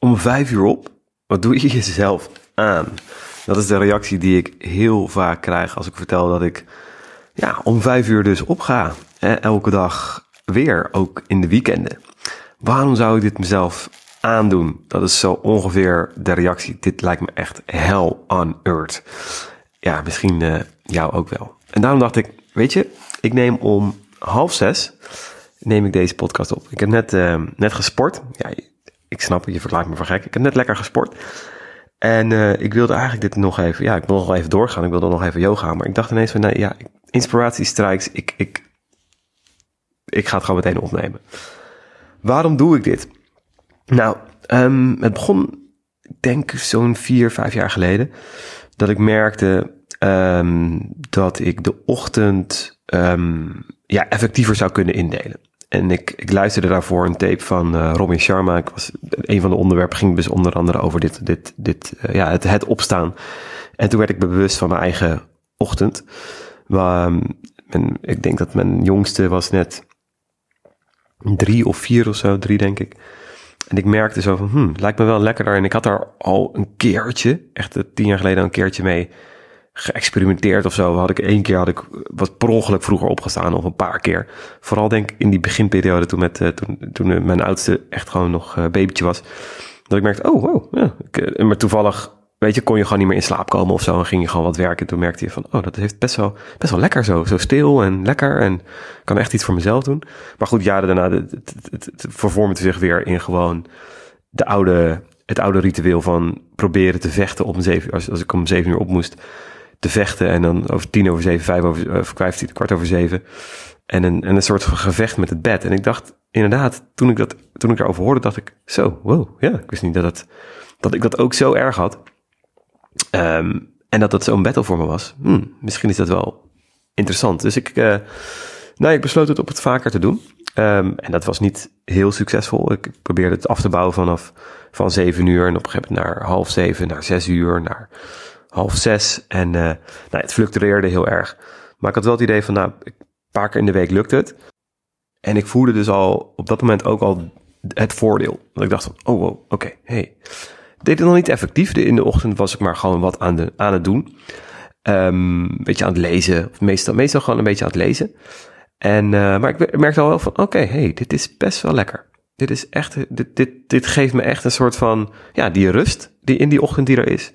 om vijf uur op? Wat doe je jezelf aan? Dat is de reactie die ik heel vaak krijg als ik vertel dat ik ja, om vijf uur dus opga. Elke dag weer, ook in de weekenden. Waarom zou ik dit mezelf aandoen? Dat is zo ongeveer de reactie. Dit lijkt me echt hell on earth. Ja, misschien uh, jou ook wel. En daarom dacht ik, weet je, ik neem om half zes neem ik deze podcast op. Ik heb net, uh, net gesport. Ja, ik snap je verklaart me voor gek. Ik heb net lekker gesport. En uh, ik wilde eigenlijk dit nog even, ja, ik wil nog even doorgaan. Ik wilde nog even yoga, maar ik dacht ineens van, nee, ja, inspiratie strikes. Ik, ik, ik ga het gewoon meteen opnemen. Waarom doe ik dit? Nou, um, het begon, ik denk zo'n vier, vijf jaar geleden, dat ik merkte um, dat ik de ochtend um, ja, effectiever zou kunnen indelen. En ik, ik luisterde daarvoor een tape van uh, Robin Sharma. Ik was, een van de onderwerpen ging dus onder andere over dit, dit, dit, uh, ja, het, het opstaan. En toen werd ik bewust van mijn eigen ochtend. Men, ik denk dat mijn jongste was net drie of vier of zo, drie denk ik. En ik merkte zo van, hmm, lijkt me wel lekkerder. En ik had daar al een keertje, echt tien jaar geleden een keertje mee geëxperimenteerd of zo. Had ik één keer had ik wat per ongeluk vroeger opgestaan of een paar keer. Vooral denk ik in die beginperiode toen, met, uh, toen, toen mijn oudste echt gewoon nog uh, babytje was. Dat ik merkte, oh wow, ja. Maar toevallig, weet je, kon je gewoon niet meer in slaap komen of zo. En ging je gewoon wat werken. Toen merkte je van, oh, dat heeft best wel, best wel lekker zo. Zo stil en lekker en kan echt iets voor mezelf doen. Maar goed, jaren daarna, het, vervormt zich weer in gewoon de oude, het oude ritueel van proberen te vechten om als, als ik om zeven uur op moest te vechten. En dan over tien over zeven, vijf over, of vijftien, kwart over zeven. En een, en een soort van gevecht met het bed. En ik dacht, inderdaad, toen ik, dat, toen ik daarover hoorde, dacht ik, zo, wow, ja, ik wist niet dat, het, dat ik dat ook zo erg had. Um, en dat dat zo'n battle voor me was. Hmm, misschien is dat wel interessant. Dus ik, uh, nou, ik besloot het op het vaker te doen. Um, en dat was niet heel succesvol. Ik probeerde het af te bouwen vanaf van zeven uur en op een gegeven moment naar half zeven, naar zes uur, naar half zes. En uh, nou, het fluctueerde heel erg. Maar ik had wel het idee van, nou, een paar keer in de week lukt het. En ik voelde dus al op dat moment ook al het voordeel. Dat ik dacht van, oh wow, oké, hey. Deed het nog niet effectief. In de ochtend was ik maar gewoon wat aan, de, aan het doen. Um, een beetje aan het lezen. Of meestal, meestal gewoon een beetje aan het lezen. En, uh, maar ik merkte al wel van, oké, hey, dit is best wel lekker. Dit is echt, dit, dit, dit geeft me echt een soort van, ja, die rust die in die ochtend die er is.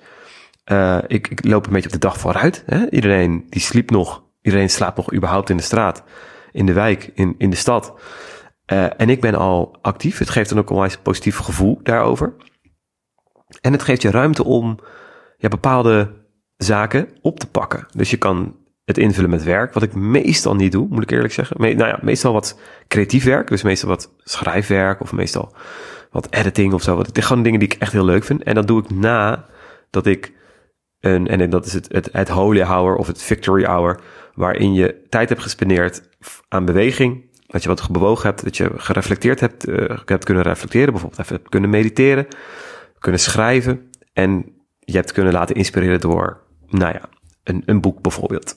Uh, ik, ik, loop een beetje op de dag vooruit. Hè? Iedereen die sliep nog. Iedereen slaapt nog überhaupt in de straat, in de wijk, in, in de stad. Uh, en ik ben al actief. Het geeft dan ook een positief gevoel daarover. En het geeft je ruimte om ja, bepaalde zaken op te pakken. Dus je kan het invullen met werk, wat ik meestal niet doe, moet ik eerlijk zeggen. Nou ja, meestal wat creatief werk, dus meestal wat schrijfwerk of meestal wat editing of zo. Wat, gewoon dingen die ik echt heel leuk vind. En dat doe ik na dat ik en, en dat is het, het, holy hour of het victory hour, waarin je tijd hebt gespendeerd aan beweging, dat je wat bewogen hebt, dat je gereflecteerd hebt, uh, hebt kunnen reflecteren, bijvoorbeeld even kunnen mediteren, kunnen schrijven en je hebt kunnen laten inspireren door, nou ja, een, een boek bijvoorbeeld.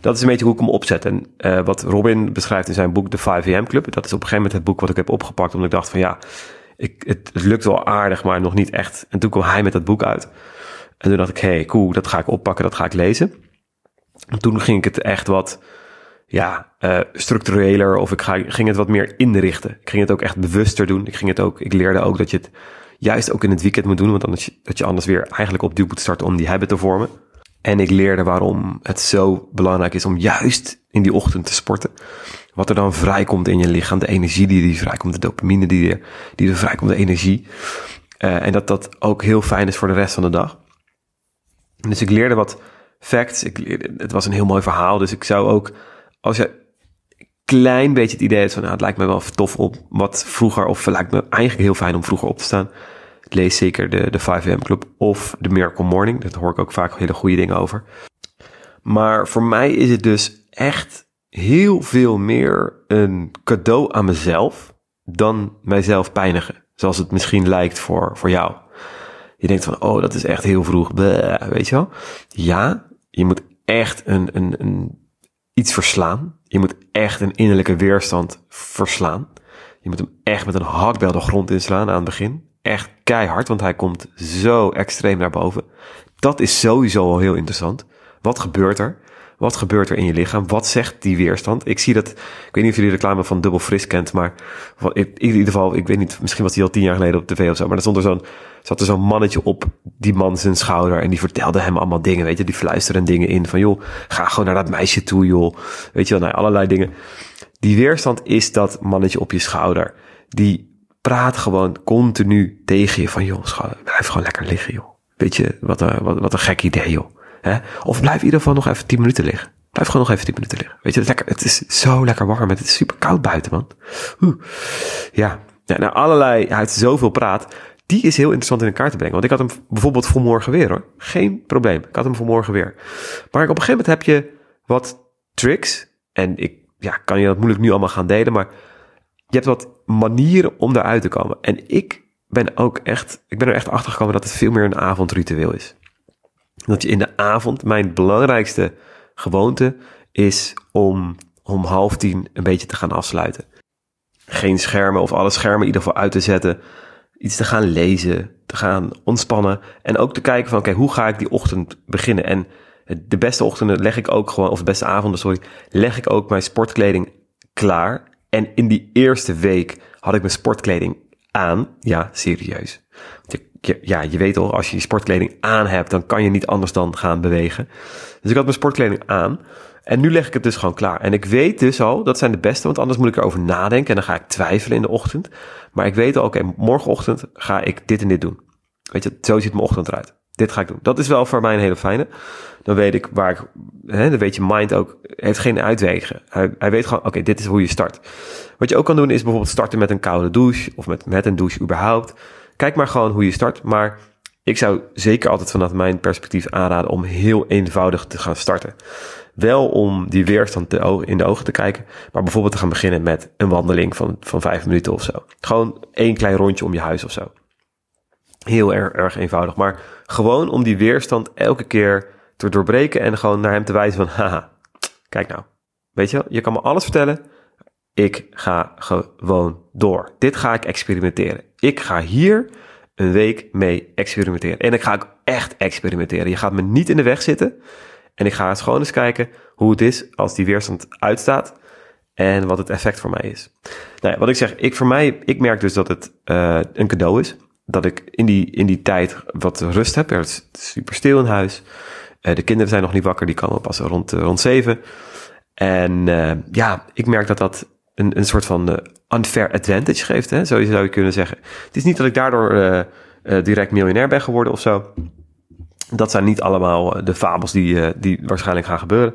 Dat is een beetje hoe ik hem opzet. En uh, wat Robin beschrijft in zijn boek, de 5am Club, dat is op een gegeven moment het boek wat ik heb opgepakt, omdat ik dacht van ja, ik, het, het lukt wel aardig, maar nog niet echt. En toen kwam hij met dat boek uit. En toen dacht ik, hey, cool, dat ga ik oppakken, dat ga ik lezen. En toen ging ik het echt wat, ja, uh, structureler of ik ga, ging het wat meer inrichten. Ik ging het ook echt bewuster doen. Ik ging het ook, ik leerde ook dat je het juist ook in het weekend moet doen, want anders, dat je anders weer eigenlijk opnieuw moet starten om die habit te vormen. En ik leerde waarom het zo belangrijk is om juist in die ochtend te sporten. Wat er dan vrijkomt in je lichaam, de energie die er vrijkomt, de dopamine die er, die er vrijkomt, de energie. Uh, en dat dat ook heel fijn is voor de rest van de dag. Dus ik leerde wat facts. Ik het was een heel mooi verhaal. Dus ik zou ook, als je klein beetje het idee hebt van, nou, het lijkt me wel tof op wat vroeger, of het lijkt me eigenlijk heel fijn om vroeger op te staan. Lees zeker de, de 5am Club of de Miracle Morning. Daar hoor ik ook vaak hele goede dingen over. Maar voor mij is het dus echt heel veel meer een cadeau aan mezelf dan mijzelf pijnigen. Zoals het misschien lijkt voor, voor jou. Je denkt van, oh, dat is echt heel vroeg. Weet je wel? Ja, je moet echt een, een, een, iets verslaan. Je moet echt een innerlijke weerstand verslaan. Je moet hem echt met een hakbel de grond inslaan aan het begin. echt keihard, want hij komt zo extreem naar boven. Dat is sowieso al heel interessant. Wat gebeurt er? Wat gebeurt er in je lichaam? Wat zegt die weerstand? Ik zie dat, ik weet niet of jullie de reclame van Dubbel Fris kent, maar in ieder geval, ik weet niet, misschien was die al tien jaar geleden op tv of zo, maar er stond er zat er zo'n mannetje op die man zijn schouder en die vertelde hem allemaal dingen, weet je, die fluisteren dingen in van joh, ga gewoon naar dat meisje toe joh, weet je wel, nou, allerlei dingen. Die weerstand is dat mannetje op je schouder, die praat gewoon continu tegen je van joh, blijf gewoon lekker liggen joh. Weet je, wat een, wat, wat een gek idee joh. Hè? Of blijf in ieder geval nog even 10 minuten liggen. Blijf gewoon nog even 10 minuten liggen. Weet je, het is, lekker, het is zo lekker warm. Het is super koud buiten, man. Oeh. Ja, ja nou, allerlei, hij heeft zoveel praat. Die is heel interessant in elkaar te brengen. Want ik had hem bijvoorbeeld voor morgen weer hoor. Geen probleem. Ik had hem voor morgen weer. Maar op een gegeven moment heb je wat tricks. En ik ja, kan je dat moeilijk nu allemaal gaan delen. Maar je hebt wat manieren om daaruit te komen. En ik ben ook echt, ik ben er echt achter gekomen dat het veel meer een avondritueel is. Dat je in de avond, mijn belangrijkste gewoonte is om om half tien een beetje te gaan afsluiten. Geen schermen of alle schermen in ieder geval uit te zetten. Iets te gaan lezen, te gaan ontspannen. En ook te kijken van oké, hoe ga ik die ochtend beginnen? En de beste ochtenden leg ik ook gewoon, of de beste avonden, sorry, leg ik ook mijn sportkleding klaar. En in die eerste week had ik mijn sportkleding aan. Ja, serieus ja, je weet al, als je die sportkleding aan hebt, dan kan je niet anders dan gaan bewegen. Dus ik had mijn sportkleding aan. En nu leg ik het dus gewoon klaar. En ik weet dus al, dat zijn de beste, want anders moet ik erover nadenken en dan ga ik twijfelen in de ochtend. Maar ik weet al, oké, morgenochtend ga ik dit en dit doen. Weet je, zo ziet mijn ochtend eruit. Dit ga ik doen. Dat is wel voor mij een hele fijne. Dan weet ik waar ik, hè, dan weet je mind ook, heeft geen uitwegen. Hij, hij weet gewoon, oké, dit is hoe je start. Wat je ook kan doen is bijvoorbeeld starten met een koude douche of met, met een douche überhaupt. Kijk maar gewoon hoe je start. Maar ik zou zeker altijd vanaf mijn perspectief aanraden om heel eenvoudig te gaan starten. Wel om die weerstand in de ogen te kijken, maar bijvoorbeeld te gaan beginnen met een wandeling van, van vijf minuten of zo. Gewoon één klein rondje om je huis of zo. Heel erg, erg eenvoudig, maar gewoon om die weerstand elke keer te doorbreken en gewoon naar hem te wijzen van, haha, kijk nou. Weet je wel, je kan me alles vertellen, ik ga gewoon door. Dit ga ik experimenteren. Ik ga hier een week mee experimenteren. En ik ga ook echt experimenteren. Je gaat me niet in de weg zitten. En ik ga eens gewoon eens kijken hoe het is als die weerstand uitstaat. En wat het effect voor mij is. Nou ja, wat ik zeg, ik voor mij, ik merk dus dat het uh, een cadeau is. Dat ik in die, in die tijd wat rust heb. Er is super stil in huis. Uh, de kinderen zijn nog niet wakker, die komen pas rond, uh, rond zeven. En ja, ik merk dat dat een, soort van uh, unfair advantage geeft. Hè? Zo zou je kunnen zeggen. Het is niet dat ik daardoor uh, uh, direct miljonair ben geworden of zo. Dat zijn niet allemaal de fabels die, die waarschijnlijk gaan gebeuren.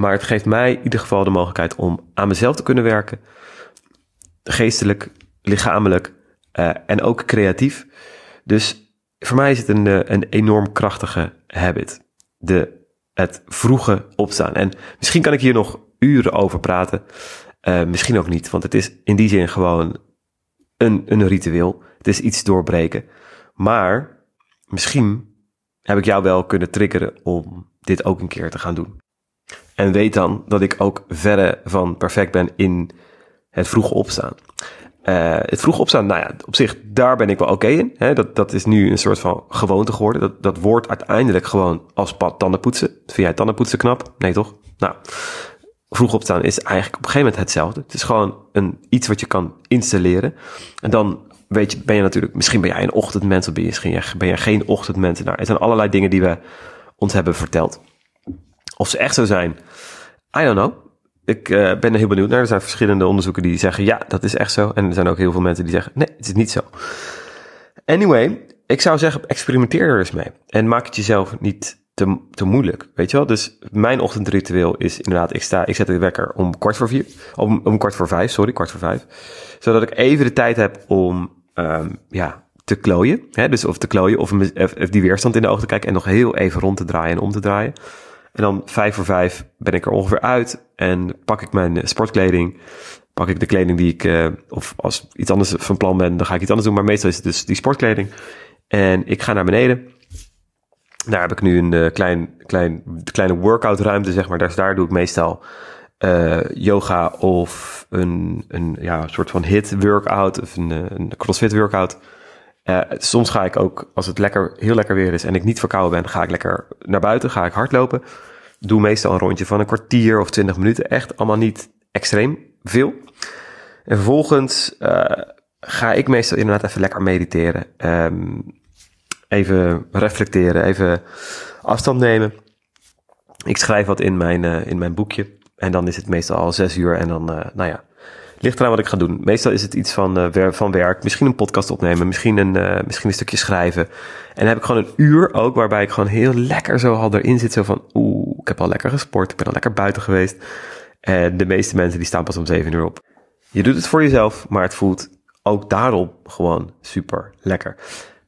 maar het geeft mij in ieder geval de mogelijkheid om aan mezelf te kunnen werken. Geestelijk, lichamelijk en ook creatief. Dus voor mij is het een, een enorm krachtige habit. De, het vroege opstaan. En misschien kan ik hier nog uren over praten. Uh, misschien ook niet, want het is in die zin gewoon een, een ritueel. Het is iets doorbreken. Maar misschien heb ik jou wel kunnen triggeren om dit ook een keer te gaan doen. En weet dan dat ik ook verre van perfect ben in het vroeg opstaan. Uh, het vroeg opstaan, nou ja, op zich, daar ben ik wel oké in. Dat, dat is nu een soort van gewoonte geworden. Dat, dat wordt uiteindelijk gewoon als pad tandenpoetsen. Vind jij tandenpoetsen knap? Nee, toch? Nou, vroeg opstaan is eigenlijk op een gegeven moment hetzelfde. Het is gewoon een, iets wat je kan installeren. En dan weet je, ben je natuurlijk, misschien ben jij een ochtendmens of ben je, misschien ben je geen ochtendmens. Nou, er zijn allerlei dingen die we ons hebben verteld. Of ze echt zo zijn, I don't know. Ik uh, ben er heel benieuwd naar. Er zijn verschillende onderzoeken die zeggen, ja, dat is echt zo. En er zijn ook heel veel mensen die zeggen, nee, het is niet zo. Anyway, ik zou zeggen, experimenteer er eens mee. En maak het jezelf niet te, te moeilijk, weet je wel? Dus mijn ochtendritueel is inderdaad, ik sta, ik zet de wekker om kwart voor vier, om, om kwart voor vijf, sorry, kwart voor vijf. Zodat ik even de tijd heb om, um, ja, te klooien. Hè? Dus of te klooien of, of die weerstand in de ogen te kijken en nog heel even rond te draaien en om te draaien. En dan vijf voor vijf ben ik er ongeveer uit en pak ik mijn sportkleding. Pak ik de kleding die ik, uh, of als iets anders van plan ben, dan ga ik iets anders doen. Maar meestal is het dus die sportkleding. En ik ga naar beneden. Daar heb ik nu een klein, klein, kleine workout ruimte, zeg maar. Daar, daar doe ik meestal uh, yoga of een, een ja, soort van hit workout of een, een crossfit workout. Uh, soms ga ik ook, als het lekker, heel lekker weer is en ik niet verkouden ben, ga ik lekker naar buiten, ga ik hardlopen. Doe meestal een rondje van een kwartier of twintig minuten. Echt allemaal niet extreem veel. En vervolgens ga ik meestal inderdaad even lekker mediteren. Um, even reflecteren, even afstand nemen. Ik schrijf wat in mijn, uh, in mijn boekje. En dan is het meestal al zes uur. En dan, uh, nou ja, ligt eraan wat ik ga doen. Meestal is het iets van, uh, van werk. Misschien een podcast opnemen. Misschien een, misschien een stukje schrijven. En dan heb ik gewoon een uur ook waarbij ik gewoon heel lekker zo al erin zit. Zo van, oeh, ik heb al lekker gesport. Ik ben al lekker buiten geweest. En de meeste mensen die staan pas om zeven uur op. Je doet het voor jezelf, maar het voelt ook daarop gewoon super lekker.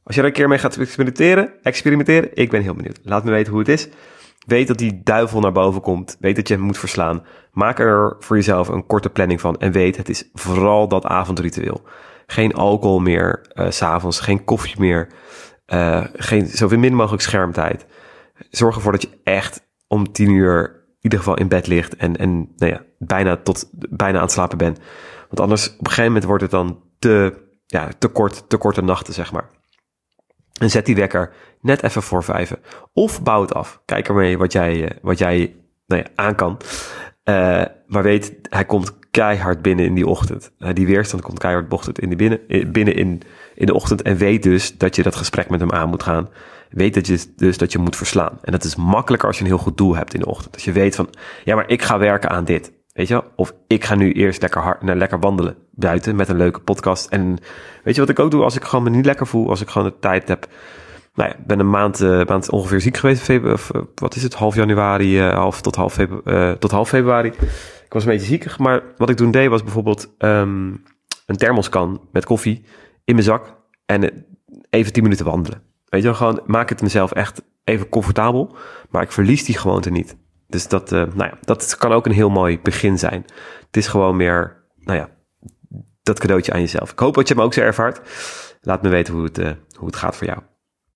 Als je er een keer mee gaat experimenteren, experimenteren, ik ben heel benieuwd. Laat me weten hoe het is. Weet dat die duivel naar boven komt. Weet dat je hem moet verslaan. Maak er voor jezelf een korte planning van. En weet, het is vooral dat avondritueel. Geen alcohol meer uh, s'avonds. Geen koffie meer. Uh, geen, zoveel min mogelijk schermtijd. Zorg ervoor dat je echt om tien uur in ieder geval in bed ligt. En, en nou ja, bijna, tot, bijna aan het slapen bent. Want anders op een gegeven moment wordt het dan te, ja, te, kort, te korte nachten, zeg maar. En zet die wekker net even voor vijven. Of bouw het af. Kijk ermee wat jij, eh, wat jij nou ja, aan kan. Uh, maar weet, hij komt keihard binnen in die ochtend. Uh, die weerstand komt keihard ochtend in de binnen, binnen in, in de ochtend. En weet dus dat je dat gesprek met hem aan moet gaan. Weet dat je, dus dat je moet verslaan. En dat is makkelijker als je een heel goed doel hebt in de ochtend. Als je weet van, ja, maar ik ga werken aan dit. Weet je wel? Of ik ga nu eerst lekker, hard, nou, lekker wandelen buiten met een leuke podcast. En weet je wat ik ook doe als ik gewoon me niet lekker voel? Als ik gewoon de tijd heb. Nou ja, ben een maand, uh, maand ongeveer ziek geweest. Of, uh, wat is het? Half januari, uh, half tot half, tot half februari. Ik was een beetje ziekig. Maar wat ik toen deed was bijvoorbeeld um, een thermoskan met koffie in mijn zak. En even 10 minuten wandelen. Weet je gewoon maak het mezelf echt even comfortabel. Maar ik verlies die gewoonte niet. Dus dat, nou ja, dat kan ook een heel mooi begin zijn. Het is gewoon meer, nou ja, dat cadeautje aan jezelf. Ik hoop dat je hem ook zo ervaart. Laat me weten hoe het, uh, hoe het gaat voor jou.